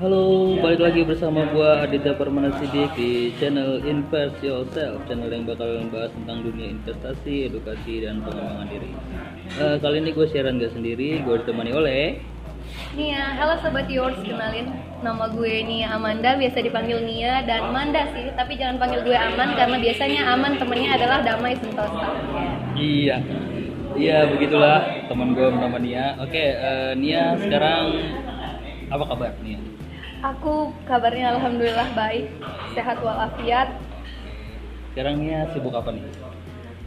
Halo, balik lagi bersama gua Aditya Permana Sidik di channel Invest Yourself, channel yang bakal membahas tentang dunia investasi, edukasi, dan pengembangan diri. Eh, kali ini gue siaran gak sendiri, gue ditemani oleh Nia, halo sobat yours, kenalin nama gue Nia Amanda, biasa dipanggil Nia dan Manda sih, tapi jangan panggil gue Aman karena biasanya Aman temennya adalah Damai Sentosa. Iya, iya begitulah teman gue bernama Nia. Oke, eh, Nia sekarang apa kabar Nia? Aku kabarnya alhamdulillah baik, sehat walafiat. Sekarang Nia sibuk apa nih?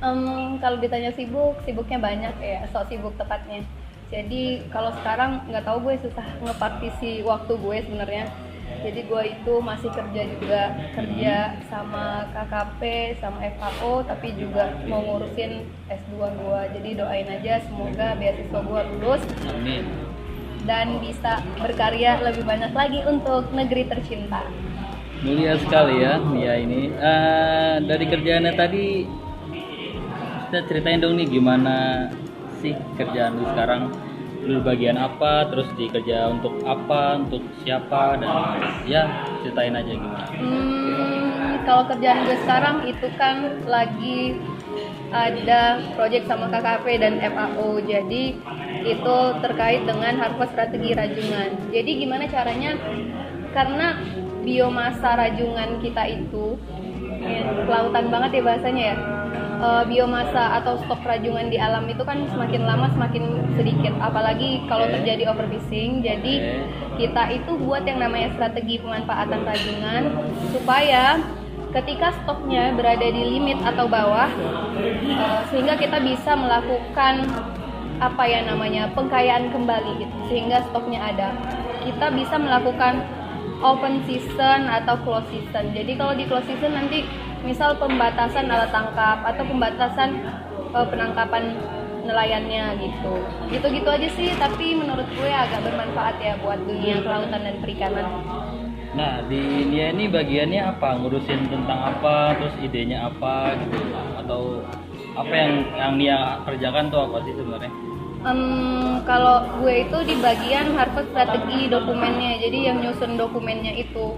Em, kalau ditanya sibuk, sibuknya banyak ya, sok sibuk tepatnya. Jadi kalau sekarang nggak tahu gue susah ngepartisi waktu gue sebenarnya. Jadi gue itu masih kerja juga, kerja sama KKP, sama FAO, tapi juga mau ngurusin S2 gue. Jadi doain aja semoga beasiswa gue lulus Amin. Dan bisa berkarya lebih banyak lagi untuk negeri tercinta. Mulia sekali ya Nia ini. Eh, dari kerjaannya tadi kita ceritain dong nih gimana sih kerjaan lu sekarang lu bagian apa terus di kerja untuk apa untuk siapa dan ya ceritain aja gimana Hmm, kalau kerjaan gue sekarang itu kan lagi ada project sama KKP dan FAO. Jadi itu terkait dengan harvest strategi rajungan. Jadi gimana caranya? Karena biomasa rajungan kita itu ya, kelautan banget ya bahasanya ya. Eh, biomasa atau stok rajungan di alam itu kan semakin lama semakin sedikit apalagi kalau terjadi overfishing jadi kita itu buat yang namanya strategi pemanfaatan rajungan supaya ketika stoknya berada di limit atau bawah eh, sehingga kita bisa melakukan apa ya namanya pengkayaan kembali gitu sehingga stoknya ada. Kita bisa melakukan open season atau close season. Jadi kalau di close season nanti misal pembatasan alat tangkap atau pembatasan eh, penangkapan nelayannya gitu. Gitu-gitu aja sih tapi menurut gue agak bermanfaat ya buat dunia kelautan dan perikanan nah di Nia ini bagiannya apa? Ngurusin tentang apa? Terus idenya apa gitu? Atau apa yang yang Nia kerjakan tuh apa sih sebenarnya? Em, kalau gue itu di bagian harvest strategi dokumennya. Jadi yang nyusun dokumennya itu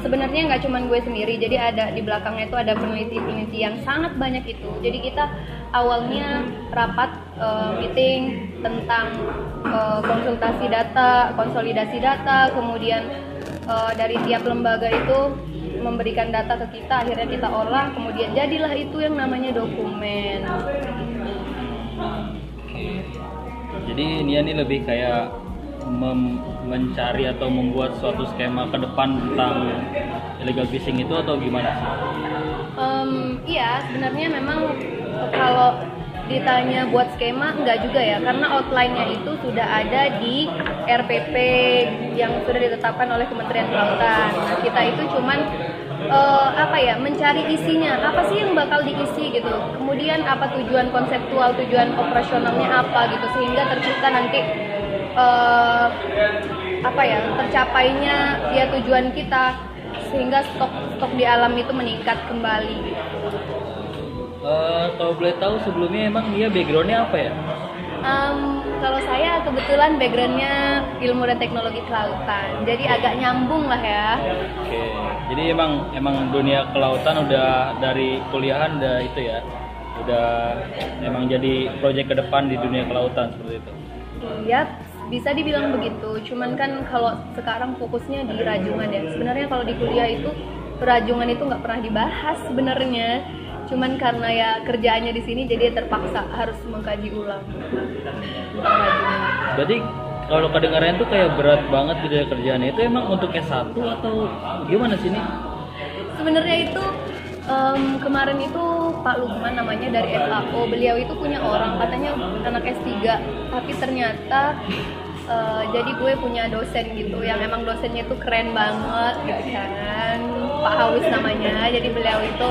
sebenarnya nggak cuman gue sendiri. Jadi ada di belakangnya itu ada peneliti-peneliti yang sangat banyak itu. Jadi kita awalnya rapat eh, meeting tentang eh, konsultasi data konsolidasi data kemudian eh, dari tiap lembaga itu memberikan data ke kita akhirnya kita olah kemudian jadilah itu yang namanya dokumen Jadi Nia ini lebih kayak mem- mencari atau membuat suatu skema ke depan tentang illegal fishing itu atau gimana sih? Em, iya, sebenarnya memang kalau ditanya buat skema enggak juga ya, karena outline-nya itu sudah ada di RPP yang sudah ditetapkan oleh Kementerian Kelautan. Nah, kita itu cuman eh, apa ya, mencari isinya, apa sih yang bakal diisi gitu. Kemudian apa tujuan konseptual, tujuan operasionalnya apa gitu, sehingga tercipta nanti eh, apa ya, tercapainya ya tujuan kita sehingga stok stok di alam itu meningkat kembali. Eh, kalau boleh tahu sebelumnya emang Nia backgroundnya apa ya? Em, kalau saya kebetulan backgroundnya ilmu dan teknologi kelautan, jadi agak nyambung lah ya. Oke, jadi emang emang dunia kelautan udah dari kuliahan udah itu ya, udah emang jadi proyek ke depan di dunia kelautan seperti itu. Iya, bisa dibilang begitu. Cuman kan kalau sekarang fokusnya di rajungan ya. Sebenarnya kalau di kuliah itu rajungan itu nggak pernah dibahas sebenarnya. Cuman karena ya kerjaannya di sini jadi terpaksa harus mengkaji ulang. Berarti kalau kedengarannya tuh kayak berat banget gitu ya kerjaannya itu emang untuk S1 atau gimana sih ini? Sebenarnya itu em, kemarin itu Pak Lukman namanya dari FAO. Beliau itu punya orang katanya anak S3, tapi ternyata eh, jadi gue punya dosen gitu yang emang dosennya itu keren banget gitu kan. Pak Hawis namanya. Jadi beliau itu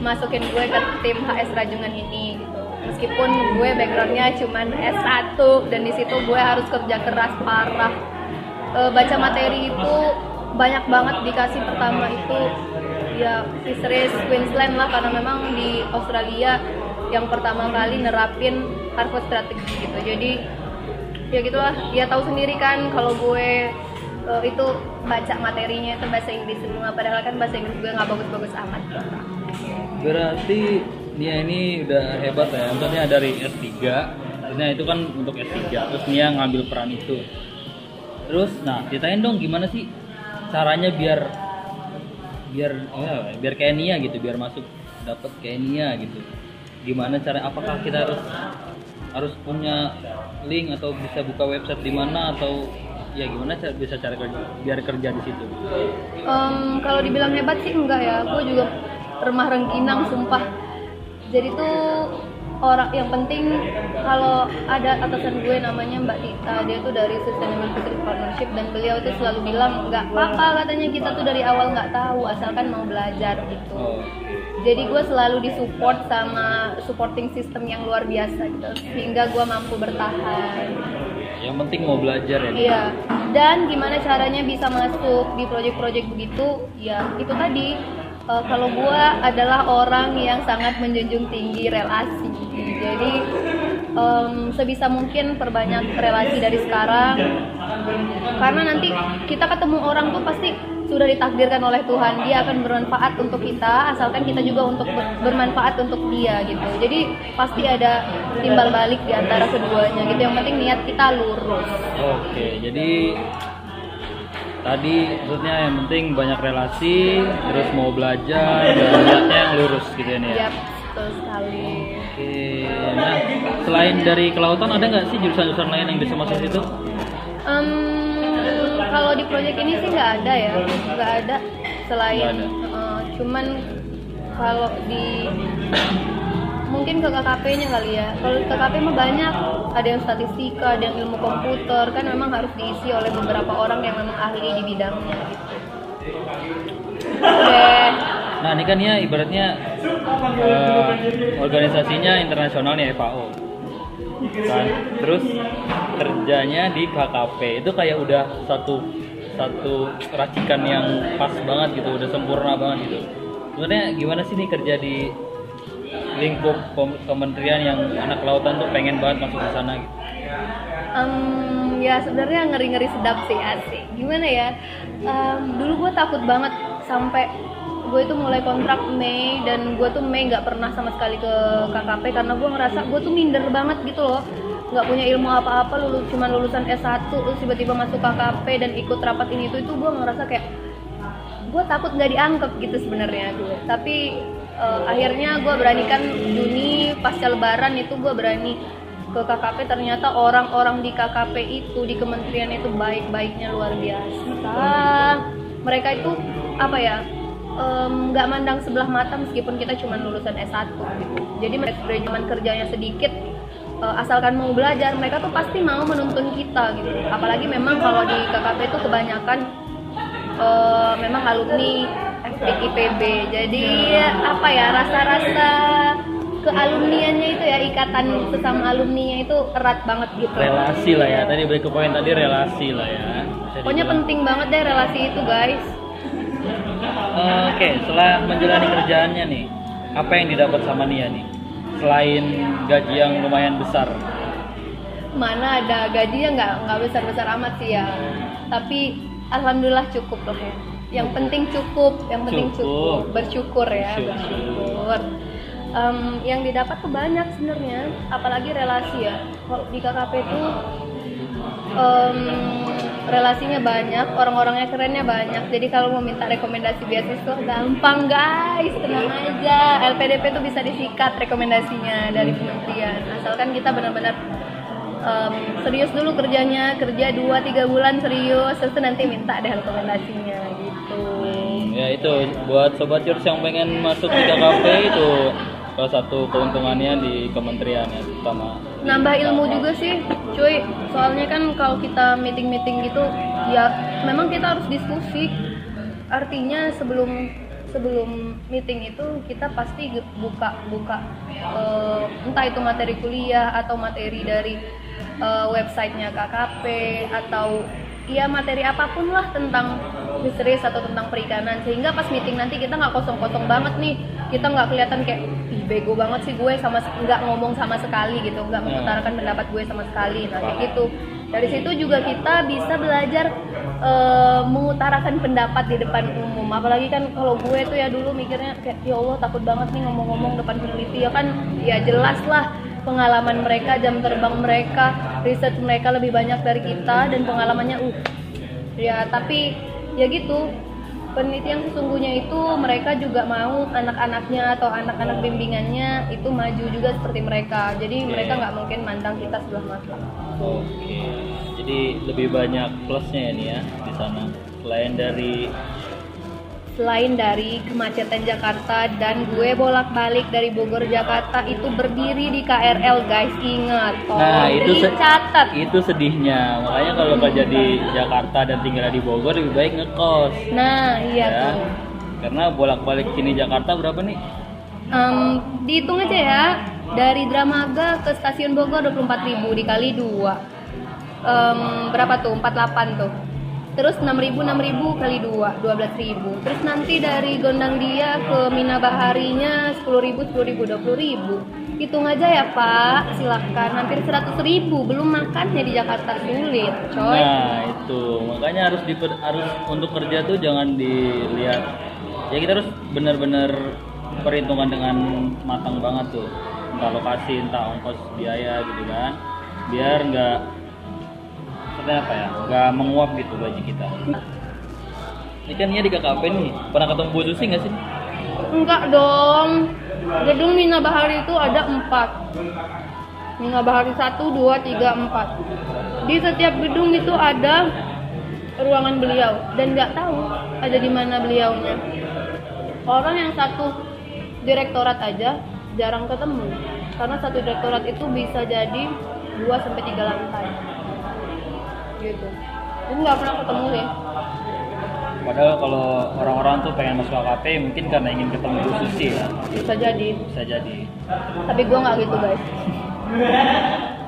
masukin gue ke tim HS Rajungan ini gitu. Meskipun gue backgroundnya cuman S1 dan di situ gue harus kerja keras parah. Eh, baca materi itu banyak banget dikasih pertama itu ya fisheries Queensland lah karena memang di Australia yang pertama kali nerapin harvest strategi gitu jadi ya gitulah ya tahu sendiri kan kalau gue eh, itu baca materinya itu bahasa Inggris semua padahal kan bahasa Inggris gue nggak bagus-bagus amat Berarti Nia ini udah hebat ya. Maksudnya dari S3, maksudnya itu kan untuk S3, terus Nia ngambil peran itu. Terus, nah ceritain dong gimana sih caranya biar biar ya, biar kayak Nia gitu, biar masuk dapat kayak Nia gitu. Gimana cara? Apakah kita harus harus punya link atau bisa buka website di mana atau ya gimana cara bisa cara kerja biar kerja di situ? Em, kalau dibilang hebat sih enggak ya gue juga remah rengkinang sumpah jadi tuh orang yang penting kalau ada atasan gue namanya Mbak Tita dia tuh dari Sustainable Partnership dan beliau itu selalu bilang nggak apa-apa katanya kita tuh dari awal nggak tahu asalkan mau belajar gitu jadi gue selalu disupport sama supporting system yang luar biasa gitu sehingga gue mampu bertahan yang penting mau belajar ya. Iya. Dan gimana caranya bisa masuk di proyek-proyek begitu? Ya itu tadi. Eh, kalau gua adalah orang yang sangat menjunjung tinggi relasi. Jadi em, sebisa mungkin perbanyak relasi dari sekarang. Karena nanti kita ketemu orang tuh pasti sudah ditakdirkan oleh Tuhan dia akan bermanfaat untuk kita asalkan kita juga untuk ber- bermanfaat untuk dia gitu jadi pasti ada timbal balik di antara keduanya gitu yang penting niat kita lurus Oke, jadi tadi maksudnya yang penting banyak relasi, terus mau belajar, dan niatnya yang lurus gitu ya nih ya. Yap, betul sekali. Oke, nah selain dari kelautan ada nggak sih jurusan-jurusan lain yang bisa masuk situ? Em, kalau di proyek ini sih nggak ada ya, nggak ada selain ada. eh, cuman kalau di mungkin ke KKP-nya kali ya. Kalau di KKP mah banyak, ada yang statistika, ada yang ilmu komputer, kan memang harus diisi oleh beberapa orang yang memang ahli di bidangnya gitu. Oke. Nah ini kan ya ibaratnya eh, organisasinya internasional nih FAO kan terus kerjanya di KKP itu kayak udah satu satu racikan yang pas banget gitu udah sempurna banget gitu sebenarnya gimana sih nih kerja di lingkup kementerian yang anak kelautan tuh pengen banget masuk ke sana gitu Em, ya sebenarnya ngeri-ngeri sedap sih asik. Gimana ya? Em, dulu gue takut banget sampai gue itu mulai kontrak Mei dan gue tuh Mei nggak pernah sama sekali ke KKP karena gue ngerasa gue tuh minder banget gitu loh nggak punya ilmu apa-apa lulus cuma lulusan S1 terus tiba-tiba masuk KKP dan ikut rapat ini itu itu gue ngerasa kayak gue takut nggak dianggap gitu sebenarnya gue tapi eh, akhirnya gue beranikan Juni pasca lebaran itu gue berani ke KKP ternyata orang-orang di KKP itu di kementerian itu baik-baiknya luar biasa. Mereka itu apa ya nggak mandang sebelah mata meskipun kita cuma lulusan S1 gitu jadi mereka zaman kerjanya sedikit eh, asalkan mau belajar mereka tuh pasti mau menuntun kita gitu. Apalagi memang kalau di KKP itu kebanyakan eh, memang alumni FPIPB jadi apa ya rasa-rasa kealumniannya itu ya ikatan sesama alumninya itu erat banget gitu. Relasi lah ya. Tadi balik ke poin tadi relasi lah ya. Bisa pokoknya dibilang. penting banget deh relasi itu guys. Eh, Oke, setelah menjalani kerjaannya nih, apa yang didapat sama Nia nih? Selain gaji yang lumayan besar, mana ada gajinya nggak nggak besar besar amat sih ya. Tapi alhamdulillah cukup loh ya yang penting cukup yang penting Cukup. cukup, bersyukur ya Syukur. bersyukur. Em, yang didapat tuh banyak sebenarnya apalagi relasi ya. Kalau di KKP itu em, relasinya banyak orang-orangnya kerennya banyak. Jadi kalau mau minta rekomendasi beasiswa gampang guys. Tenang aja. LPDP tuh bisa disikat rekomendasinya dari kementerian. Asalkan kita benar-benar em, serius dulu kerjanya kerja 2-3 bulan serius terus nanti minta deh rekomendasinya ya itu buat sobat Yours yang pengen masuk di KKP itu salah satu keuntungannya di kementerian ya, terutama. Nambah ilmu juga sih cuy. Soalnya kan kalau kita meeting meeting gitu ya memang kita harus diskusi. Artinya sebelum sebelum meeting itu kita pasti buka buka eh, entah itu materi kuliah atau materi dari eh, websitenya KKP atau ya materi apa pun lah tentang fisheries atau tentang perikanan. Sehingga pas meeting nanti kita nggak kosong-kosong banget nih. Kita nggak kelihatan kayak ih bego banget sih gue sama nggak ngomong sama sekali gitu. Nggak mengutarakan pendapat gue sama sekali. Nah kayak gitu. Dari situ juga kita bisa belajar eh, mengutarakan pendapat di depan umum. Apalagi kan kalau gue tuh ya dulu mikirnya kayak ya Allah takut banget nih ngomong-ngomong depan peneliti. Ya kan ya jelas lah pengalaman mereka jam terbang mereka riset mereka lebih banyak dari kita dan pengalamannya uh ya tapi ya gitu peneliti yang sesungguhnya itu mereka juga mau anak-anaknya atau anak-anak bimbingannya itu maju juga seperti mereka jadi Oke. mereka nggak mungkin mandang kita sebelah mata Oke, jadi lebih banyak plusnya ya nih ya di sana. Selain dari selain dari kemacetan Jakarta dan gue bolak-balik dari Bogor Jakarta itu berdiri di KRL guys ingat Nah, tolong itu se- dicatat itu sedihnya. Makanya kalau kerja di Jakarta dan tinggal di Bogor lebih baik ngekos. nah iya ya. tuh Karena bolak-balik sini Jakarta berapa nih? Em, dihitung aja ya dari Dramaga ke stasiun Bogor 24.000 dikali 2 Em, berapa tuh 48 tuh terus 6.000 6.000 kali 2 12.000 terus nanti dari Gondang Dia ke Mina Baharinya 10.000 10.000 20.000 hitung aja ya Pak silahkan hampir 100.000 belum makannya di Jakarta sulit coy Nah, itu. Makanya harus di harus untuk kerja tuh jangan dilihat. Ya kita harus benar-benar perhitungan dengan matang banget tuh. Entah lokasi, entah ongkos biaya gitu kan. Biar nggak seperti apa ya? Nggak menguap gitu gaji kita. Ini kan dia di KKP nih. Pernah ketemu Bu Susi nggak sih? Enggak dong. Gedung Mina Bahari itu ada empat. Mina Bahari 1, 2, 3, 4. Di setiap gedung itu ada ruangan beliau dan nggak tahu ada di mana beliaunya. Orang yang satu direktorat aja jarang ketemu karena satu direktorat itu bisa jadi 2 sampai 3 lantai. Gitu. Jadi nggak pernah ketemu sih. Padahal kalau orang-orang tuh pengen masuk KKP mungkin karena ingin ketemu Bu Susi ya. Bisa jadi. Bisa jadi. Tapi gua nggak gitu guys.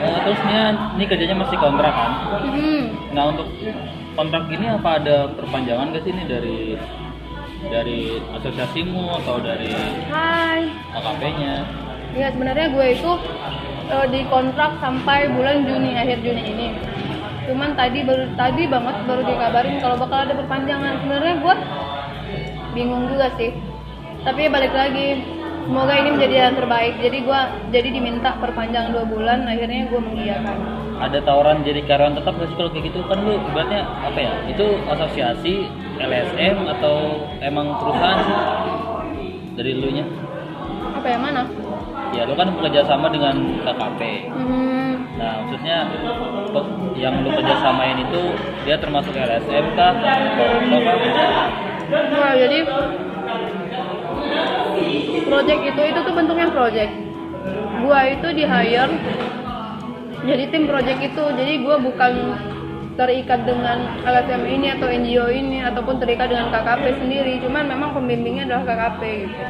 Eh, terus nih, ini kerjanya masih kontrak kan? Hmm. Nah untuk kontrak ini apa ada perpanjangan gak sih ini dari dari asosiasimu atau dari Hai. AKP-nya? Ya sebenarnya gue itu eh, dikontrak sampai bulan Juni akhir Juni ini. Cuman tadi baru tadi banget baru dikabarin kalau bakal ada perpanjangan. Sebenarnya gue bingung juga sih. Tapi balik lagi. Semoga ini menjadi yang terbaik. Jadi gue jadi diminta perpanjang dua bulan. Akhirnya gue mengiyakan. Ada tawaran jadi karyawan tetap gak sih kalau kayak gitu? Kan lu ibaratnya apa ya? Itu asosiasi, LSM atau emang perusahaan sih? Dari lu nya? Apa yang mana? Ya lu kan bekerja sama dengan KKP. Hmm, Nah maksudnya yang lu kerjasamain itu dia termasuk LSM kah? Atau apa kah? Wah, jadi project itu itu tuh bentuknya project. Gua itu di hire jadi tim project itu. Jadi gua bukan terikat dengan LSM ini atau NGO ini ataupun terikat dengan KKP sendiri. Cuman memang pembimbingnya adalah KKP gitu.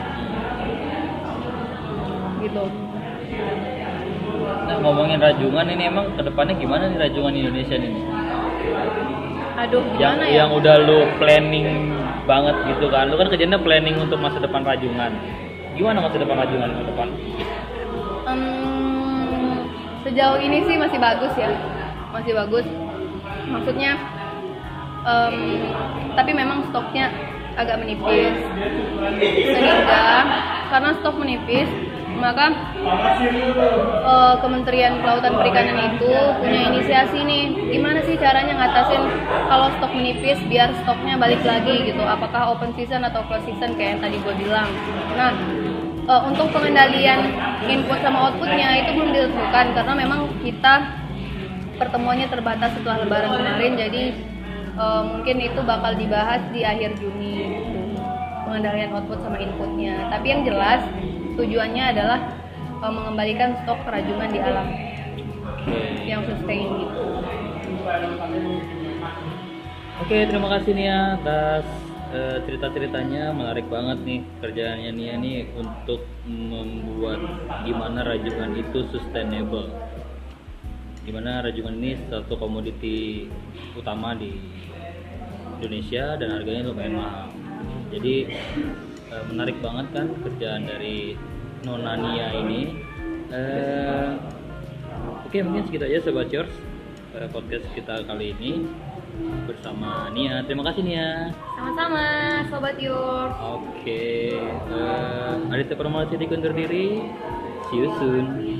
Gitu. Nah, ngomongin rajungan ini emang ke depannya gimana nih rajungan Indonesia ini? Aduh, yang ya? yang udah lu planning banget gitu kan lu kan kerjanya planning untuk masa depan rajungan gimana masa depan rajungan ke depan Em, sejauh ini sih masih bagus ya masih bagus maksudnya em, tapi memang stoknya agak menipis sehingga karena stok menipis maka eh, Kementerian Kelautan Perikanan itu punya inisiasi nih. Gimana sih caranya ngatasin kalau stok menipis biar stoknya balik lagi gitu? Apakah open season atau close season kayak yang tadi gue bilang? Nah eh, untuk pengendalian input sama outputnya itu belum ditentukan karena memang kita pertemuannya terbatas setelah lebaran kemarin. Jadi eh, mungkin itu bakal dibahas di akhir Juni gitu pengendalian output sama inputnya. Tapi yang jelas tujuannya adalah eh, mengembalikan stok kerajungan di alam yang sustain gitu oke terima kasih Nia atas eh, cerita-ceritanya. Menarik banget nih kerjaannya Nia nih untuk membuat gimana rajungan itu sustainable. Di mana rajungan ini satu komoditi utama di Indonesia dan harganya lumayan mahal. Jadi eh, menarik banget kan kerjaan dari Nona Nia ini. Eh, oke mungkin segitu aja sobat Yours eh, podcast kita kali ini bersama Nia. Terima kasih Nia. Sama-sama, Sobat Yur. oke eh, Aditya Pramala Titik undur diri. See you soon